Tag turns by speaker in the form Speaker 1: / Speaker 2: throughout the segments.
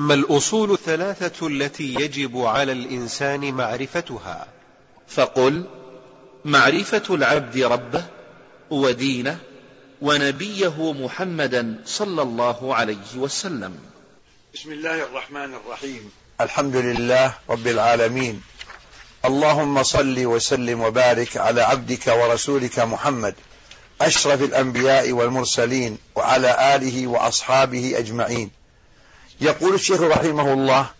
Speaker 1: ما الأصول الثلاثة التي يجب على الإنسان معرفتها؟
Speaker 2: فقل معرفة العبد ربه ودينه ونبيه محمدا صلى الله عليه وسلم.
Speaker 3: بسم الله الرحمن الرحيم. الحمد لله رب العالمين. اللهم صل وسلم وبارك على عبدك ورسولك محمد أشرف الأنبياء والمرسلين وعلى آله وأصحابه أجمعين. يقول الشيخ رحمه الله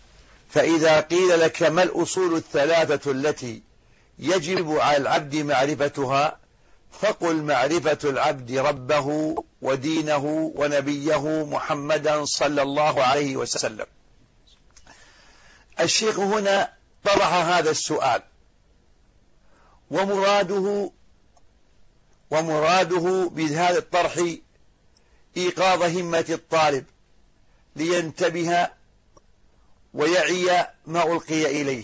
Speaker 3: فإذا قيل لك ما الأصول الثلاثة التي يجب على العبد معرفتها فقل معرفة العبد ربه ودينه ونبيه محمدا صلى الله عليه وسلم. الشيخ هنا طرح هذا السؤال. ومراده ومراده بهذا الطرح إيقاظ همة الطالب. لينتبه ويعي ما ألقي إليه.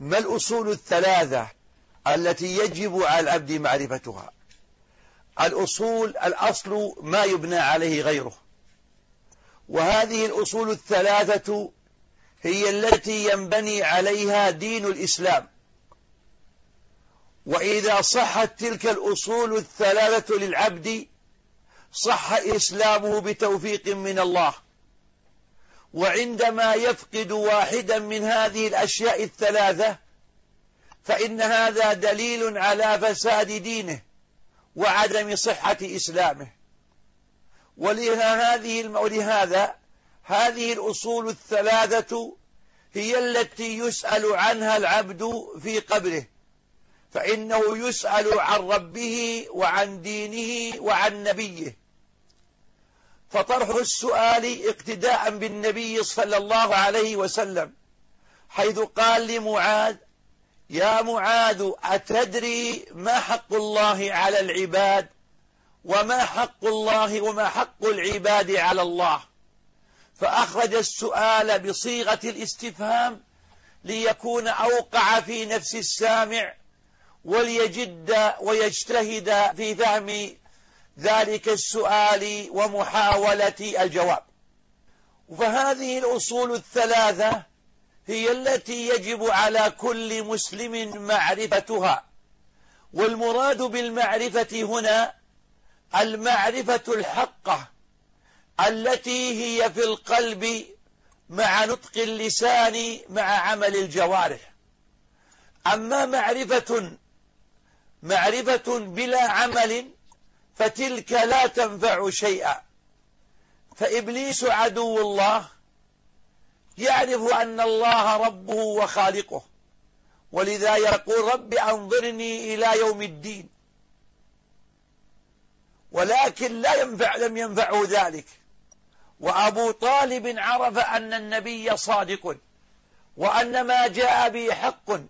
Speaker 3: ما الأصول الثلاثة التي يجب على العبد معرفتها؟ الأصول الأصل ما يبنى عليه غيره. وهذه الأصول الثلاثة هي التي ينبني عليها دين الإسلام. وإذا صحت تلك الأصول الثلاثة للعبد صح إسلامه بتوفيق من الله. وعندما يفقد واحدا من هذه الأشياء الثلاثة فإن هذا دليل على فساد دينه وعدم صحة إسلامه. ولهذا هذه الأصول الثلاثة هي التي يسأل عنها العبد في قبره. فإنه يسأل عن ربه وعن دينه وعن نبيه. فطرح السؤال اقتداء بالنبي صلى الله عليه وسلم حيث قال لمعاذ يا معاذ أتدري ما حق الله على العباد وما حق الله وما حق العباد على الله؟ فأخرج السؤال بصيغة الاستفهام ليكون أوقع في نفس السامع وليجد ويجتهد في فهم ذلك السؤال ومحاولة الجواب. فهذه الأصول الثلاثة هي التي يجب على كل مسلم معرفتها. والمراد بالمعرفة هنا المعرفة الحقة التي هي في القلب مع نطق اللسان مع عمل الجوارح. أما معرفة معرفة بلا عمل فتلك لا تنفع شيئا. فإبليس عدو الله يعرف أن الله ربه وخالقه. ولذا يقول رب أنظرني إلى يوم الدين. ولكن لا ينفع لم ينفعه ذلك. وأبو طالب عرف أن النبي صادق وأن ما جاء به حق.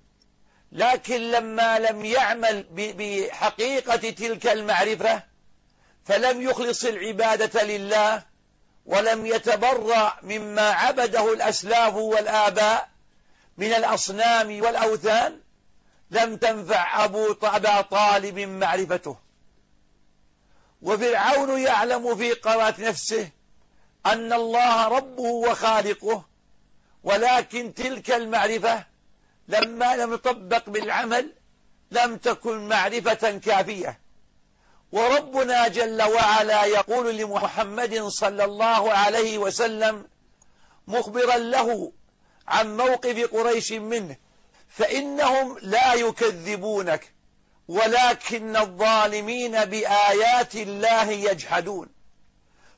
Speaker 3: لكن لما لم يعمل بحقيقة تلك المعرفة فلم يخلص العبادة لله ولم يتبرأ مما عبده الأسلاف والآباء من الأصنام والأوثان لم تنفع أبو طالب معرفته. وفرعون يعلم في قرات نفسه أن الله ربه وخالقه ولكن تلك المعرفة لما لم تطبق بالعمل لم تكن معرفة كافية. وربنا جل وعلا يقول لمحمد صلى الله عليه وسلم مخبرا له عن موقف قريش منه فإنهم لا يكذبونك ولكن الظالمين بآيات الله يجحدون.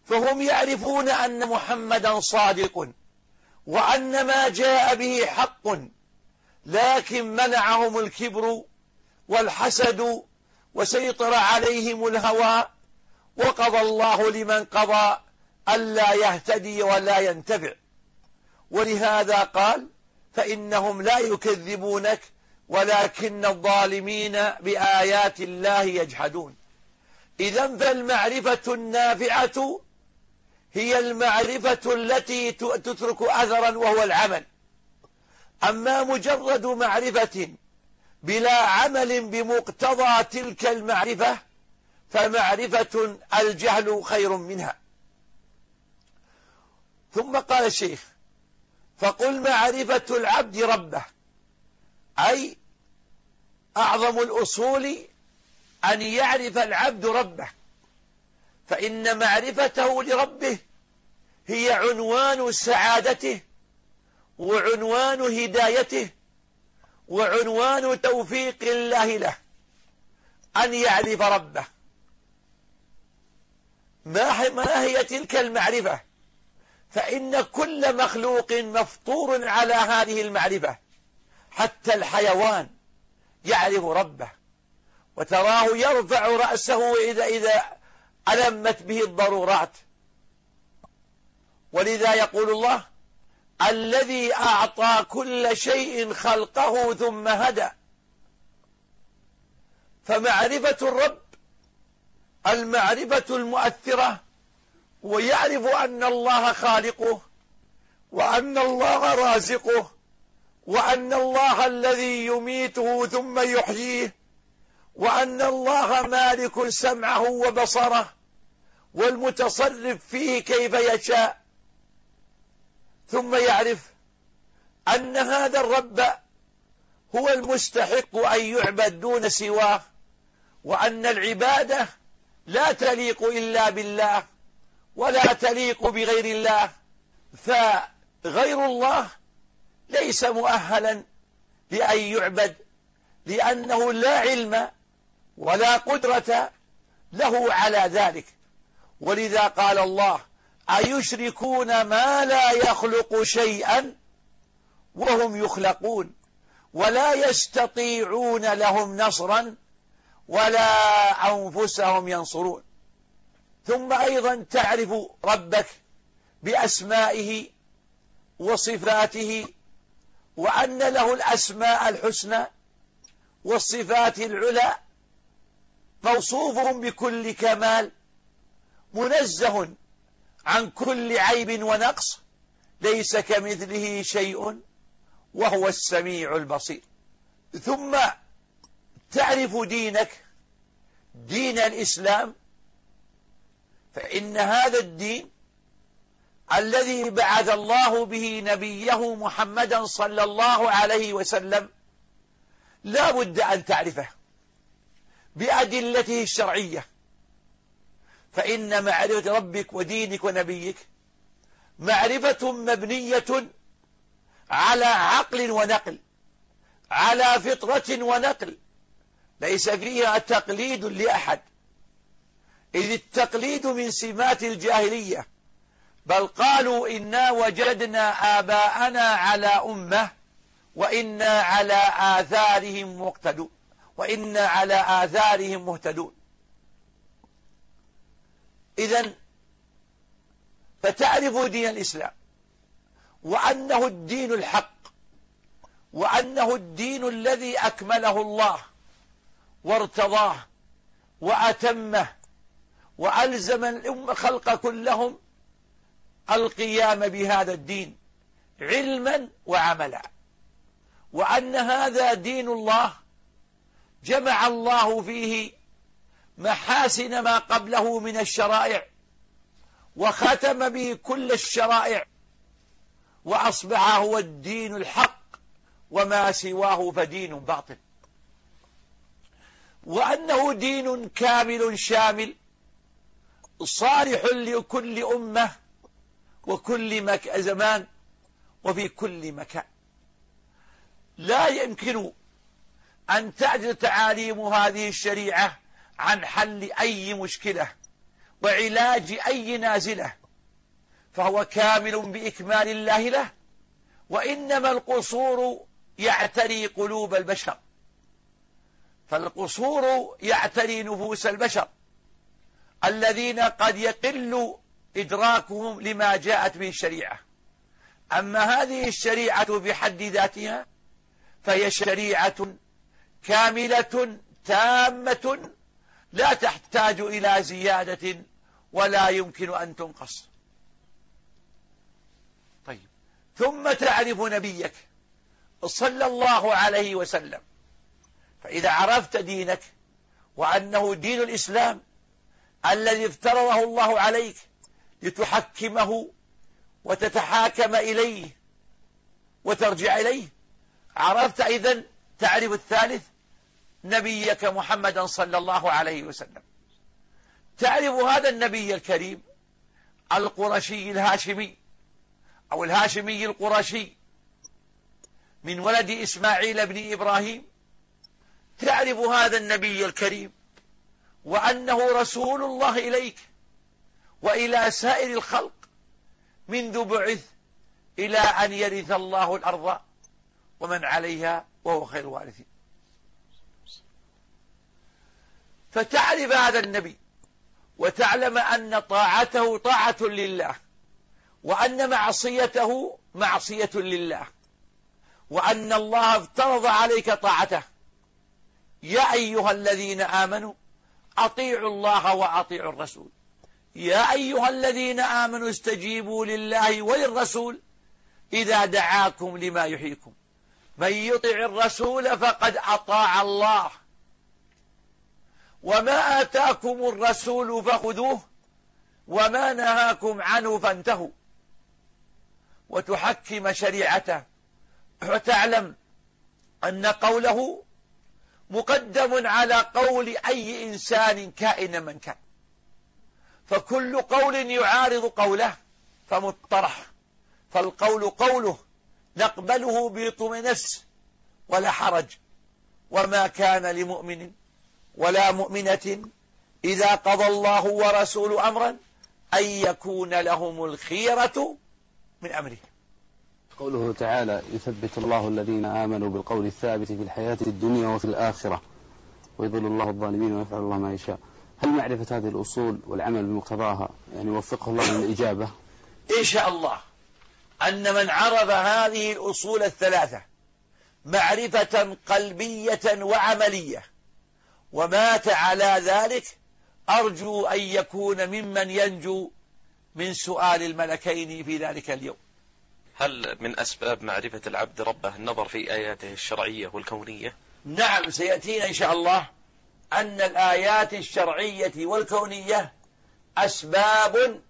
Speaker 3: فهم يعرفون أن محمدا صادق وأن ما جاء به حق لكن منعهم الكبر والحسد وسيطر عليهم الهوى وقضى الله لمن قضى ألا يهتدي ولا ينتفع. ولهذا قال فإنهم لا يكذبونك ولكن الظالمين بآيات الله يجحدون. إذا فالمعرفة النافعة هي المعرفة التي تترك أثرا وهو العمل. أما مجرد معرفة بلا عمل بمقتضى تلك المعرفة فمعرفة الجهل خير منها. ثم قال الشيخ فقل معرفة العبد ربه أي أعظم الأصول أن يعرف العبد ربه. فإن معرفته لربه هي عنوان سعادته وعنوان هدايته وعنوان توفيق الله له أن يعرف ربه. ما هي تلك المعرفة؟ فإن كل مخلوق مفطور على هذه المعرفة حتى الحيوان يعرف ربه. وتراه يرفع رأسه إذا, إذا ألمت به الضرورات. ولذا يقول الله الذي أعطى كل شيء خلقه ثم هدى. فمعرفة الرب المعرفة المؤثرة ويعرف أن الله خالقه وأن الله رازقه وأن الله الذي يميته ثم يحييه وأن الله مالك سمعه وبصره والمتصرف فيه كيف يشاء. ثم يعرف أن هذا الرب هو المستحق أن يعبد دون سواه وأن العبادة لا تليق إلا بالله ولا تليق بغير الله فغير الله ليس مؤهلا لأن يعبد لأنه لا علم ولا قدرة له على ذلك. ولذا قال الله أيشركون ما لا يخلق شيئا وهم يخلقون ولا يستطيعون لهم نصرا ولا أنفسهم ينصرون. ثم أيضا تعرف ربك بأسمائه وصفاته وأن له الأسماء الحسنى والصفات العلى موصوف بكل كمال منزه عن كل عيب ونقص ليس كمثله شيء وهو السميع البصير. ثم تعرف دينك دين الإسلام فإن هذا الدين الذي بعث الله به نبيه محمدا صلى الله عليه وسلم لا بد أن تعرفه بأدلته الشرعية. فإن معرفة ربك ودينك ونبيك معرفة مبنية على عقل ونقل على فطرة ونقل ليس فيها تقليد لأحد. إذ التقليد من سمات الجاهلية بل قالوا إنا وجدنا آباءنا على أمة وإنا على آثارهم مقتدون وإنا على آثارهم مهتدون. إذا فتعرف دين الإسلام وأنه الدين الحق وأنه الدين الذي أكمله الله وارتضاه وأتمه وألزم الأمة خلق كلهم القيام بهذا الدين علما وعملا وأن هذا دين الله جمع الله فيه محاسن ما قبله من الشرائع وختم به كل الشرائع وأصبح هو الدين الحق وما سواه فدين باطل. وأنه دين كامل شامل صالح لكل أمة وكل مك... زمان وفي كل مكان. لا يمكن أن تعجز تعاليم هذه الشريعة عن حل أي مشكلة وعلاج أي نازلة فهو كامل بإكمال الله له وإنما القصور يعتري قلوب البشر. فالقصور يعتري نفوس البشر. الذين قد يقل إدراكهم لما جاءت به الشريعة. أما هذه الشريعة بحد ذاتها فهي شريعة كاملة تامة لا تحتاج إلى زيادة ولا يمكن أن تنقص. طيب. ثم تعرف نبيك صلى الله عليه وسلم. فإذا عرفت دينك وأنه دين الإسلام الذي افترضه الله عليك لتحكمه وتتحاكم إليه وترجع إليه عرفت إذن تعرف الثالث؟ نبيك محمدا صلى الله عليه وسلم. تعرف هذا النبي الكريم؟ القرشي الهاشمي أو الهاشمي القرشي من ولد إسماعيل بن إبراهيم. تعرف هذا النبي الكريم؟ وأنه رسول الله إليك وإلى سائر الخلق منذ بعث إلى أن يرث الله الأرض ومن عليها وهو خير الوارثين. فتعرف هذا النبي وتعلم أن طاعته طاعة لله وأن معصيته معصية لله وأن الله افترض عليك طاعته. يا أيها الذين آمنوا أطيعوا الله وأطيعوا الرسول. يا أيها الذين آمنوا استجيبوا لله وللرسول إذا دعاكم لما يحييكم. من يطع الرسول فقد أطاع الله. وما آتاكم الرسول فخذوه وما نهاكم عنه فانتهوا. وتحكم شريعته. وتعلم أن قوله مقدم على قول أي إنسان كائن من كان. فكل قول يعارض قوله فمطرح. فالقول قوله نقبله بطمنس ولا حرج. وما كان لمؤمن ولا مؤمنة إذا قضى الله ورسول أمرا أن يكون لهم الخيرة من أمره
Speaker 4: قوله تعالى يثبت الله الذين آمنوا بالقول الثابت في الحياة الدنيا وفي الآخرة ويضل الله الظالمين ويفعل الله ما يشاء. هل معرفة هذه الأصول والعمل بمقتضاها؟ يعني وفقه الله للإجابة.
Speaker 3: إن شاء الله أن من عرف هذه الأصول الثلاثة معرفة قلبية وعملية ومات على ذلك أرجو أن يكون ممن ينجو من سؤال الملكين في ذلك اليوم.
Speaker 5: هل من أسباب معرفة العبد ربه النظر في آياته الشرعية والكونية؟
Speaker 3: نعم سيأتينا إن شاء الله أن الآيات الشرعية والكونية أسباب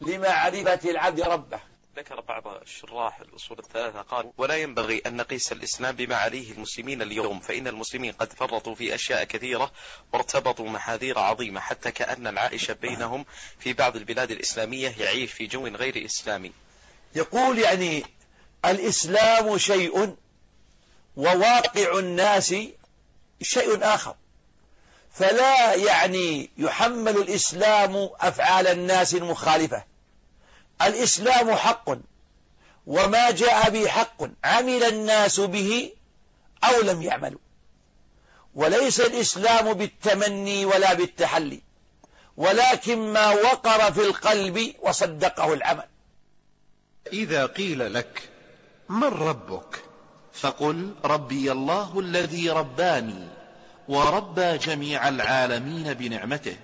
Speaker 3: لمعرفة العبد ربه.
Speaker 5: ذكر بعض الشراح الأصول الثلاثة قال ولا ينبغي أن نقيس الإسلام بما عليه المسلمين اليوم فإن المسلمين قد فرطوا في أشياء كثيرة وارتبطوا محاذير عظيمة حتى كأن العائش بينهم في بعض البلاد الإسلامية يعيش في جو غير إسلامي.
Speaker 3: يقول يعني الإسلام شيء وواقع الناس شيء آخر. فلا يعني يحمل الإسلام أفعال الناس المخالفة. الإسلام حق وما جاء به حق عمل الناس به أو لم يعملوا. وليس الإسلام بالتمني ولا بالتحلي ولكن ما وقر في القلب وصدقه العمل.
Speaker 1: إذا قيل لك من ربك
Speaker 2: فقل ربي الله الذي رباني وربى جميع العالمين بنعمته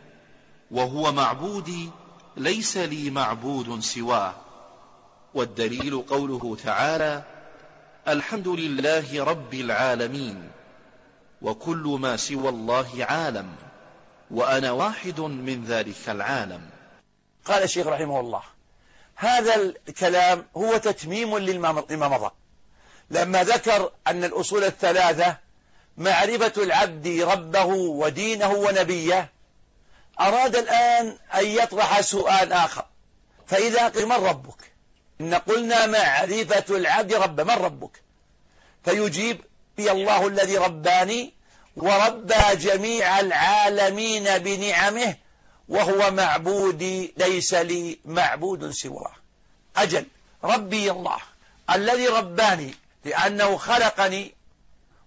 Speaker 2: وهو معبودي ليس لي معبود سواه. والدليل قوله تعالى الحمد لله رب العالمين وكل ما سوى الله عالم وأنا واحد من ذلك العالم.
Speaker 3: قال الشيخ رحمه الله هذا الكلام هو تتميم لما مضى لما ذكر أن الأصول الثلاثة معرفة العبد ربه ودينه ونبيه أراد الآن أن يطرح سؤال آخر. فإذا قل من ربك؟ إن قلنا معرفة العبد رب من ربك؟ فيجيب بي الله الذي رباني وربى جميع العالمين بنعمه وهو معبودي ليس لي معبود سواه. أجل ربي الله الذي رباني لأنه خلقني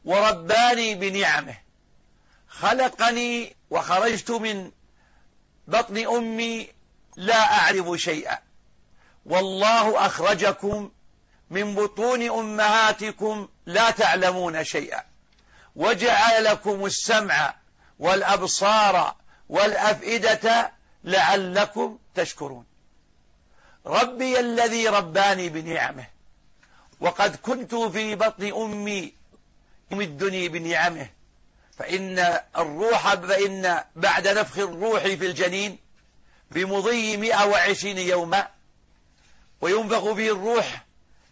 Speaker 3: ورباني بنعمه. خلقني وخرجت من بطن أمي لا أعرف شيئا. والله أخرجكم من بطون أمهاتكم لا تعلمون شيئا. وجعل لكم السمع والأبصار والأفئدة لعلكم تشكرون. ربي الذي رباني بنعمه. وقد كنت في بطن أمي يمدني بنعمه. فإن الروح فإن بعد نفخ الروح في الجنين بمضي 120 يوما وينفخ فيه الروح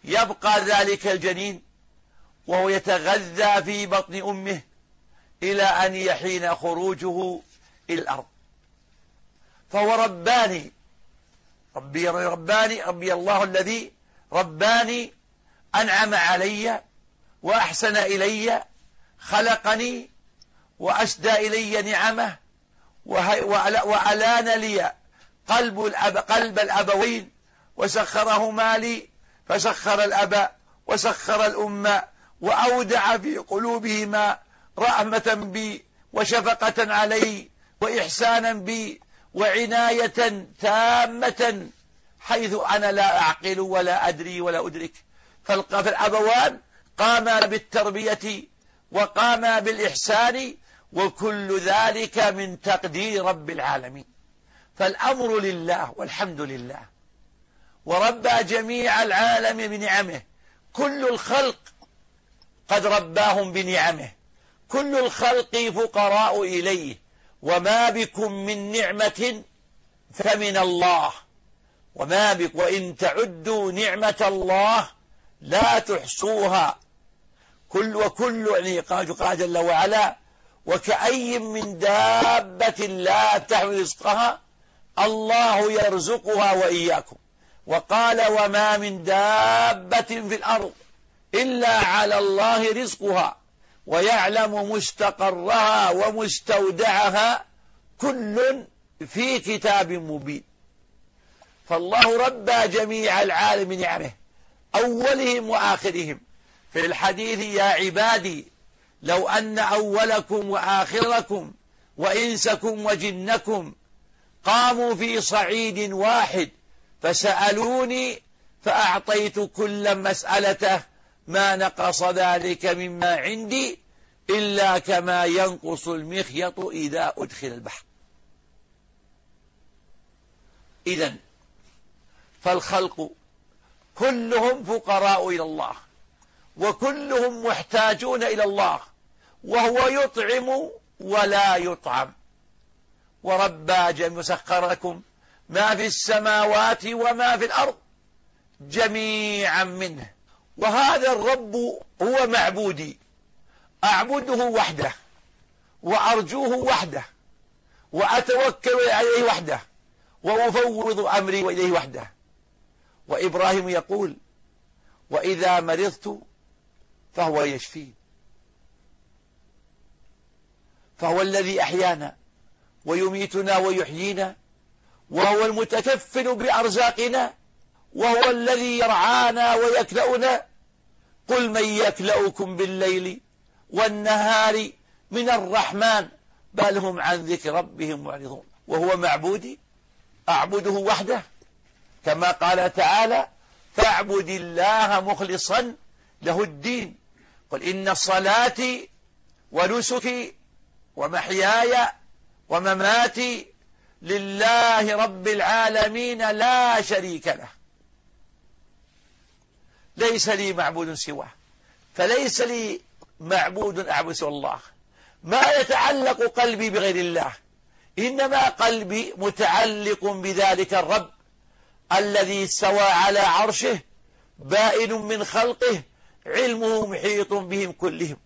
Speaker 3: يبقى ذلك الجنين وهو يتغذى في بطن أمه إلى أن يحين خروجه إلى الأرض. فهو رباني ربي رباني ربي الله الذي رباني أنعم علي وأحسن إلي خلقني وأسدى إلي نعمه وألان لي قلب, قلب الأبوين وسخرهما لي فسخر الأب وسخر الأم وأودع في قلوبهما رحمة بي وشفقة علي وإحسانا بي وعناية تامة حيث أنا لا أعقل ولا أدري ولا أدرك. فالأبوان قاما بالتربية وقاما بالإحسان وكل ذلك من تقدير رب العالمين. فالأمر لله والحمد لله. وربى جميع العالم بنعمه. كل الخلق قد رباهم بنعمه. كل الخلق فقراء إليه. وما بكم من نعمة فمن الله. وما بك وإن تعدوا نعمة الله لا تحصوها. كل وكل يعني قال جل وعلا وكأي من دابة لا تحمل رزقها الله يرزقها وإياكم. وقال وما من دابة في الأرض إلا على الله رزقها ويعلم مستقرها ومستودعها كل في كتاب مبين. فالله ربى جميع العالم نعمه أولهم وآخرهم. في الحديث يا عبادي لو أن أولكم وآخركم وإنسكم وجنكم قاموا في صعيد واحد فسألوني فأعطيت كل مسألته ما نقص ذلك مما عندي إلا كما ينقص المخيط إذا أدخل البحر. إذا فالخلق كلهم فقراء إلى الله وكلهم محتاجون إلى الله وهو يطعم ولا يطعم. وربى جميع سخر لكم ما في السماوات وما في الأرض جميعا منه. وهذا الرب هو معبودي. أعبده وحده. وأرجوه وحده. وأتوكل عليه وحده. وأفوض أمري إليه وحده. وإبراهيم يقول وإذا مرضت فهو يشفين. فهو الذي أحيانا ويميتنا ويحيينا وهو المتكفل بأرزاقنا وهو الذي يرعانا ويكلأنا قل من يكلأكم بالليل والنهار من الرحمن بل هم عن ذكر ربهم معرضون. وهو معبودي أعبده وحده. كما قال تعالى فاعبد الله مخلصا له الدين. قل إن صلاتي ونسكي ومحياي ومماتي لله رب العالمين لا شريك له. ليس لي معبود سواه. فليس لي معبود أعبد سوى الله. ما يتعلق قلبي بغير الله. إنما قلبي متعلق بذلك الرب الذي استوى على عرشه بائن من خلقه علمه محيط بهم كلهم.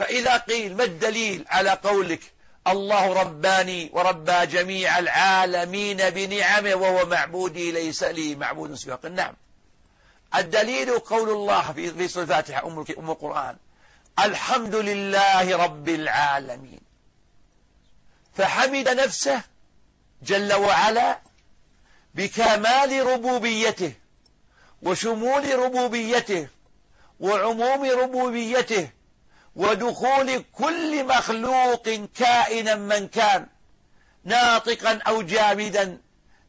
Speaker 3: فإذا قيل ما الدليل على قولك؟ الله رباني وربى جميع العالمين بنعمه وهو معبودي ليس لي معبود سواه نعم. الدليل قول الله في سورة الفاتحة أم القرآن. الحمد لله رب العالمين. فحمد نفسه جل وعلا بكمال ربوبيته وشمول ربوبيته وعموم ربوبيته ودخول كل مخلوق كائنا من كان ناطقا أو جامدا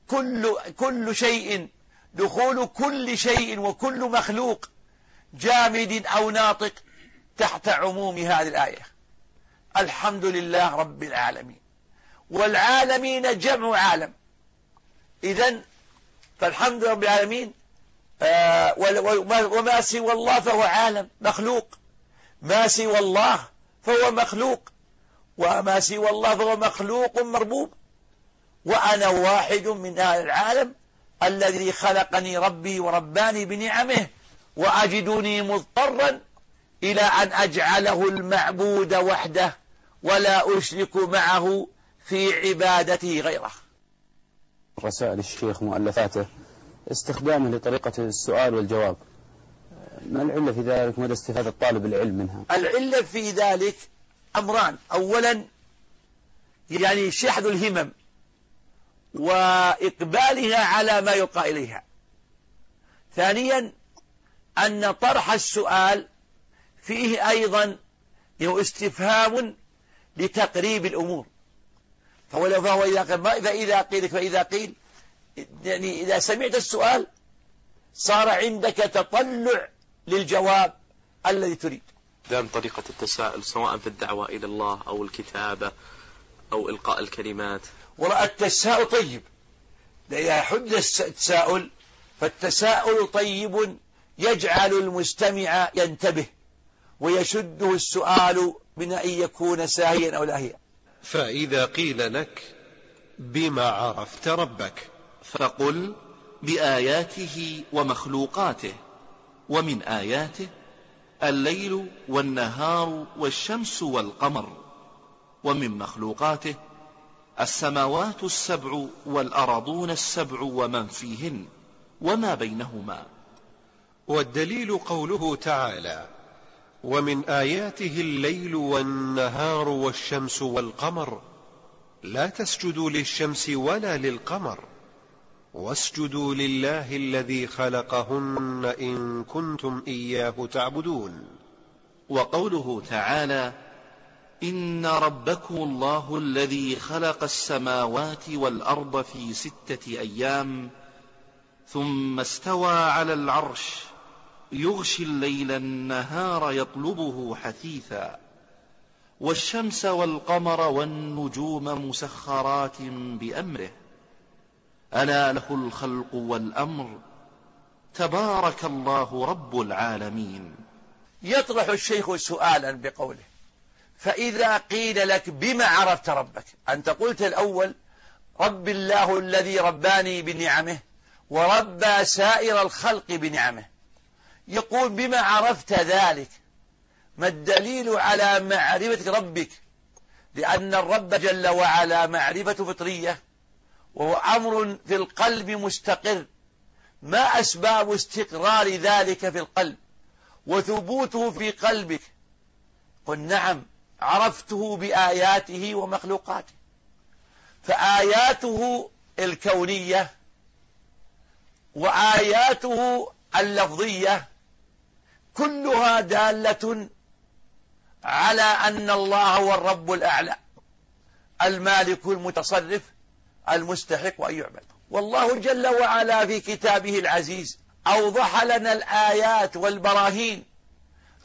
Speaker 3: كل, كل شيء دخول كل شيء وكل مخلوق جامد أو ناطق تحت عموم هذه الآية. الحمد لله رب العالمين. والعالمين جمع عالم. إذا فالحمد رب العالمين آه وما سوى الله فهو عالم مخلوق. ما سوى الله فهو مخلوق. وما سوى الله فهو مخلوق مربوب. وأنا واحد من أهل العالم الذي خلقني ربي ورباني بنعمه وأجدني مضطرا إلى أن أجعله المعبود وحده ولا أشرك معه في عبادته غيره.
Speaker 4: رسائل الشيخ مؤلفاته. استخدامه لطريقة السؤال والجواب. ما العلة في ذلك مدى استفادة طالب العلم منها؟
Speaker 3: العلة في ذلك أمران. أولا يعني شحذ الهمم وإقبالها على ما يلقى إليها. ثانيا أن طرح السؤال فيه أيضا استفهام لتقريب الأمور. فهو فهو إذا قيل فإذا قيل فإذا قيل يعني إذا سمعت السؤال صار عندك تطلع للجواب الذي تريد.
Speaker 5: دام طريقة التساؤل سواء في الدعوة إلى الله أو الكتابة أو إلقاء الكلمات.
Speaker 3: وراء التساؤل طيب. إذا حدث التساؤل فالتساؤل طيب يجعل المستمع ينتبه ويشده السؤال من أن يكون ساهيا أو لاهيا
Speaker 1: فإذا قيل لك بما عرفت ربك
Speaker 2: فقل بآياته ومخلوقاته. ومن آياته الليل والنهار والشمس والقمر ومن مخلوقاته السماوات السبع والأرضون السبع ومن فيهن وما بينهما.
Speaker 1: والدليل قوله تعالى ومن آياته الليل والنهار والشمس والقمر لا تسجدوا للشمس ولا للقمر. واسجدوا لله الذي خلقهن إن كنتم إياه تعبدون.
Speaker 2: وقوله تعالى إن ربكم الله الذي خلق السماوات والأرض في ستة أيام ثم استوى على العرش يغشي الليل النهار يطلبه حثيثا والشمس والقمر والنجوم مسخرات بأمره. ألا له الخلق والأمر تبارك الله رب العالمين.
Speaker 3: يطرح الشيخ سؤالا بقوله فإذا قيل لك بما عرفت ربك أنت قلت الأول رب الله الذي رباني بنعمه وربى سائر الخلق بنعمه. يقول بما عرفت ذلك ما الدليل على معرفة ربك؟ لأن الرب جل وعلا معرفة فطرية وهو أمر في القلب مستقر. ما أسباب استقرار ذلك في القلب وثبوته في قلبك؟ قل نعم عرفته بآياته ومخلوقاته. فآياته الكونية وآياته اللفظية كلها دالة على أن الله هو الرب الأعلى المالك المتصرف المستحق أن يعبد والله جل وعلا في كتابه العزيز أوضح لنا الآيات والبراهين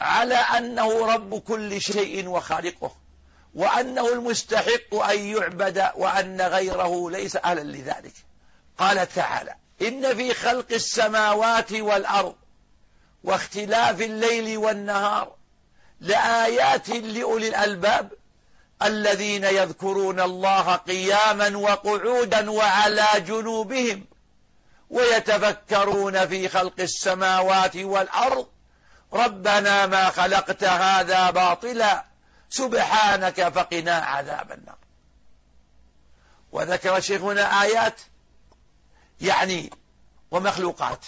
Speaker 3: على أنه رب كل شيء وخالقه وأنه المستحق أن يعبد وأن غيره ليس أهلا لذلك. قال تعالى إن في خلق السماوات والأرض واختلاف الليل والنهار لآيات لأولي الألباب الذين يذكرون الله قياما وقعودا وعلى جنوبهم ويتفكرون في خلق السماوات والأرض. ربنا ما خلقت هذا باطلا سبحانك فقنا عذاب النار. وذكر شيخنا آيات يعني ومخلوقات.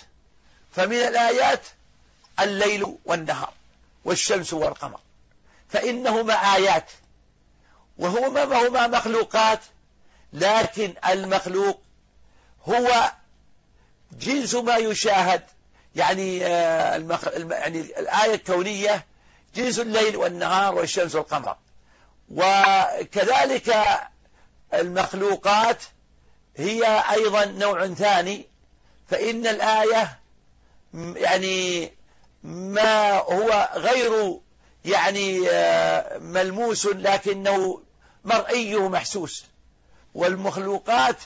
Speaker 3: فمن الآيات الليل والنهار والشمس والقمر. فإنهما آيات وهما هما مخلوقات لكن المخلوق هو جنس ما يشاهد. يعني آه، المخ... يعني الآية الكونية جنس الليل والنهار والشمس والقمر. وكذلك المخلوقات هي أيضا نوع ثاني. فإن الآية يعني ما هو غير يعني آه، ملموس لكنه مرئي محسوس. والمخلوقات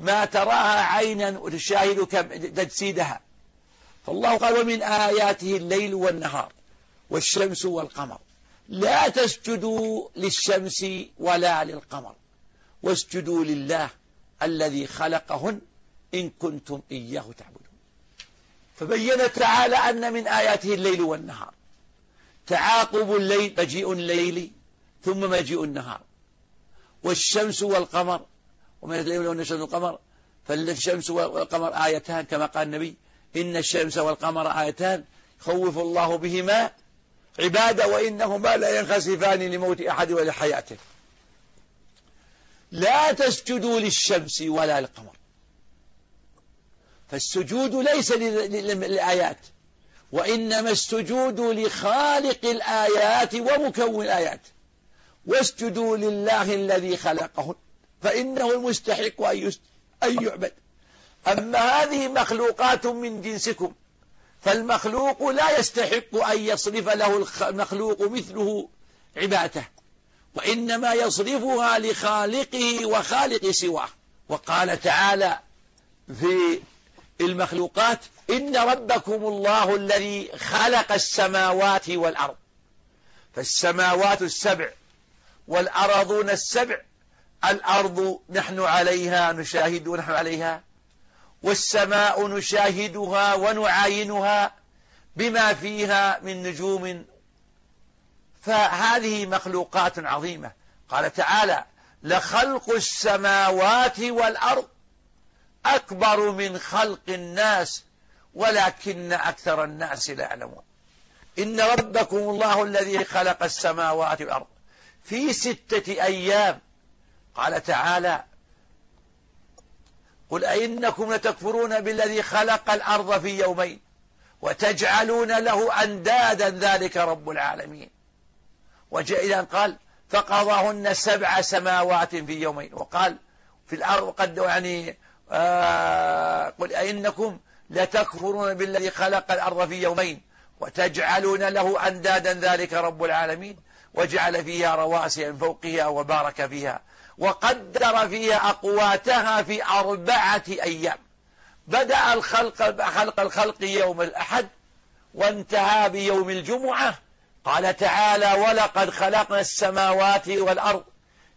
Speaker 3: ما تراها عينا وتشاهد تجسيدها. فالله قال ومن آياته الليل والنهار والشمس والقمر. لا تسجدوا للشمس ولا للقمر. واسجدوا لله الذي خلقهن إن كنتم إياه تعبدون. فبين تعالى أن من آياته الليل والنهار. تعاقب الليل مجيء الليل ثم مجيء النهار. والشمس والقمر ومن الليل والشمس والقمر فالشمس والقمر آيتان كما قال النبي إن الشمس والقمر آيتان خوف الله بهما عبادة وإنهما لا ينخسفان لموت أحد ولا حياته لا تسجدوا للشمس ولا للقمر. فالسجود ليس للآيات وإنما السجود لخالق الآيات ومكون الآيات. واسجدوا لله الذي خلقهن فإنه المستحق أن يعبد. أما هذه مخلوقات من جنسكم فالمخلوق لا يستحق أن يصرف له المخلوق مثله عبادة وإنما يصرفها لخالقه وخالق سواه. وقال تعالى في المخلوقات إن ربكم الله الذي خلق السماوات والأرض فالسماوات السبع والأرضون السبع الأرض نحن عليها نشاهد ونحن عليها والسماء نشاهدها ونعاينها بما فيها من نجوم. فهذه مخلوقات عظيمة. قال تعالى لخلق السماوات والأرض أكبر من خلق الناس ولكن أكثر الناس لا يعلمون. إن ربكم الله الذي خلق السماوات والأرض. في ستة أيام. قال تعالى قل أئنكم لتكفرون بالذي خلق الأرض في يومين وتجعلون له أندادا ذلك رب العالمين. وجاء إذا قال فقضاهن سبع سماوات في يومين. وقال في الأرض قد يعني آه قل أئنكم لتكفرون بالذي خلق الأرض في يومين وتجعلون له أندادا ذلك رب العالمين. وجعل فيها رواسي من فوقها وبارك فيها وقدر فيها أقواتها في أربعة أيام. بدأ الخلق خلق الخلق يوم الأحد وانتهى بيوم الجمعة. قال تعالى ولقد خلقنا السماوات والأرض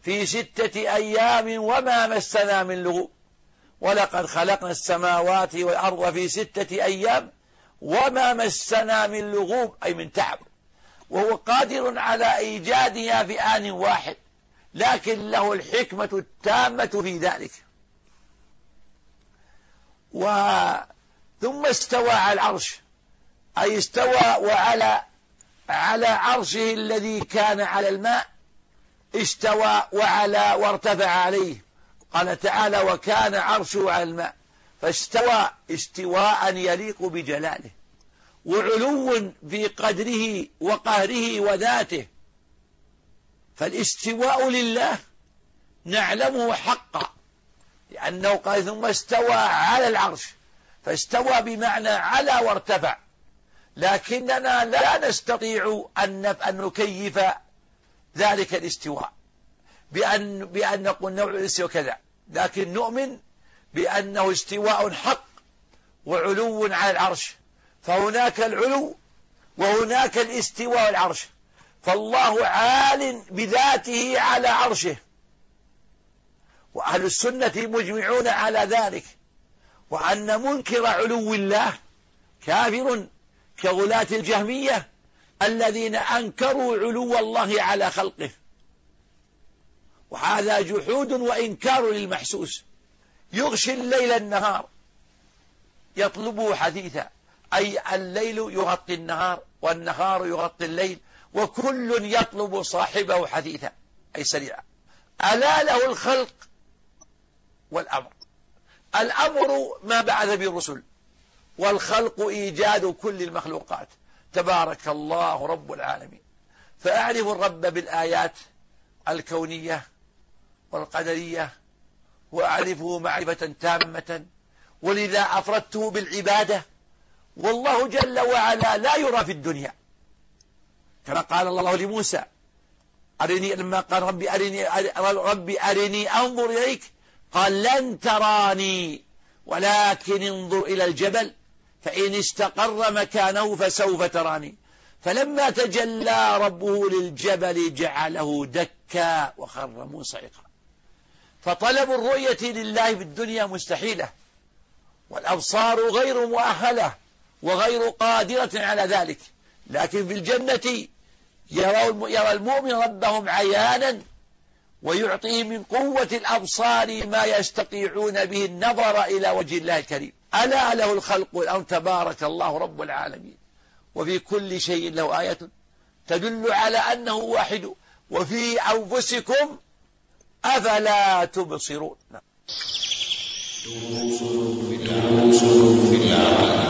Speaker 3: في ستة أيام وما مسنا من لغوب. ولقد خلقنا السماوات والأرض في ستة أيام وما مسنا من لغوب أي من تعب. وهو قادر على إيجادها في آن واحد لكن له الحكمة التامة في ذلك. و ثم استوى على العرش أي استوى وعلى على عرشه الذي كان على الماء استوى وعلى وارتفع عليه. قال تعالى وكان عرشه على الماء. فاستوى استواء يليق بجلاله. وعلو في قدره وقهره وذاته. فالاستواء لله نعلمه حقا لأنه قال ثم استوى على العرش فاستوى بمعنى على وارتفع. لكننا لا نستطيع أن نكيف ذلك الاستواء بأن, بأن نقول نوع الاستواء كذا. لكن نؤمن بأنه استواء حق وعلو على العرش. فهناك العلو وهناك الاستواء العرش فالله عال بذاته على عرشه. وأهل السنة مجمعون على ذلك. وأن منكر علو الله كافر كغلاة الجهمية الذين أنكروا علو الله على خلقه. وهذا جحود وإنكار للمحسوس. يغشي الليل النهار. يطلبه حديثا. أي الليل يغطي النهار والنهار يغطي الليل وكل يطلب صاحبه حديثا أي سريعا. ألا له الخلق والأمر. الأمر ما بعث به الرسل والخلق إيجاد كل المخلوقات. تبارك الله رب العالمين. فأعرف الرب بالآيات الكونية والقدرية وأعرفه معرفة تامة ولذا أفردته بالعبادة والله جل وعلا لا يرى في الدنيا. كما قال الله لموسى أرني لما قال ربي أرني ربي أرني أنظر إليك. قال لن تراني ولكن انظر إلى الجبل فإن استقر مكانه فسوف تراني. فلما تجلى ربه للجبل جعله دكا وخر منصعقا فطلب الرؤية لله في الدنيا مستحيلة والأبصار غير مؤهلة. وغير قادرة على ذلك. لكن في الجنة يرى المؤمن ربهم عيانا ويعطيه من قوة الأبصار ما يستطيعون به النظر إلى وجه الله الكريم. ألا له الخلق والأمر تبارك الله رب العالمين. وفي كل شيء له آية تدل على أنه واحد. وفي أنفسكم أفلا تبصرون.
Speaker 6: دروس في العقل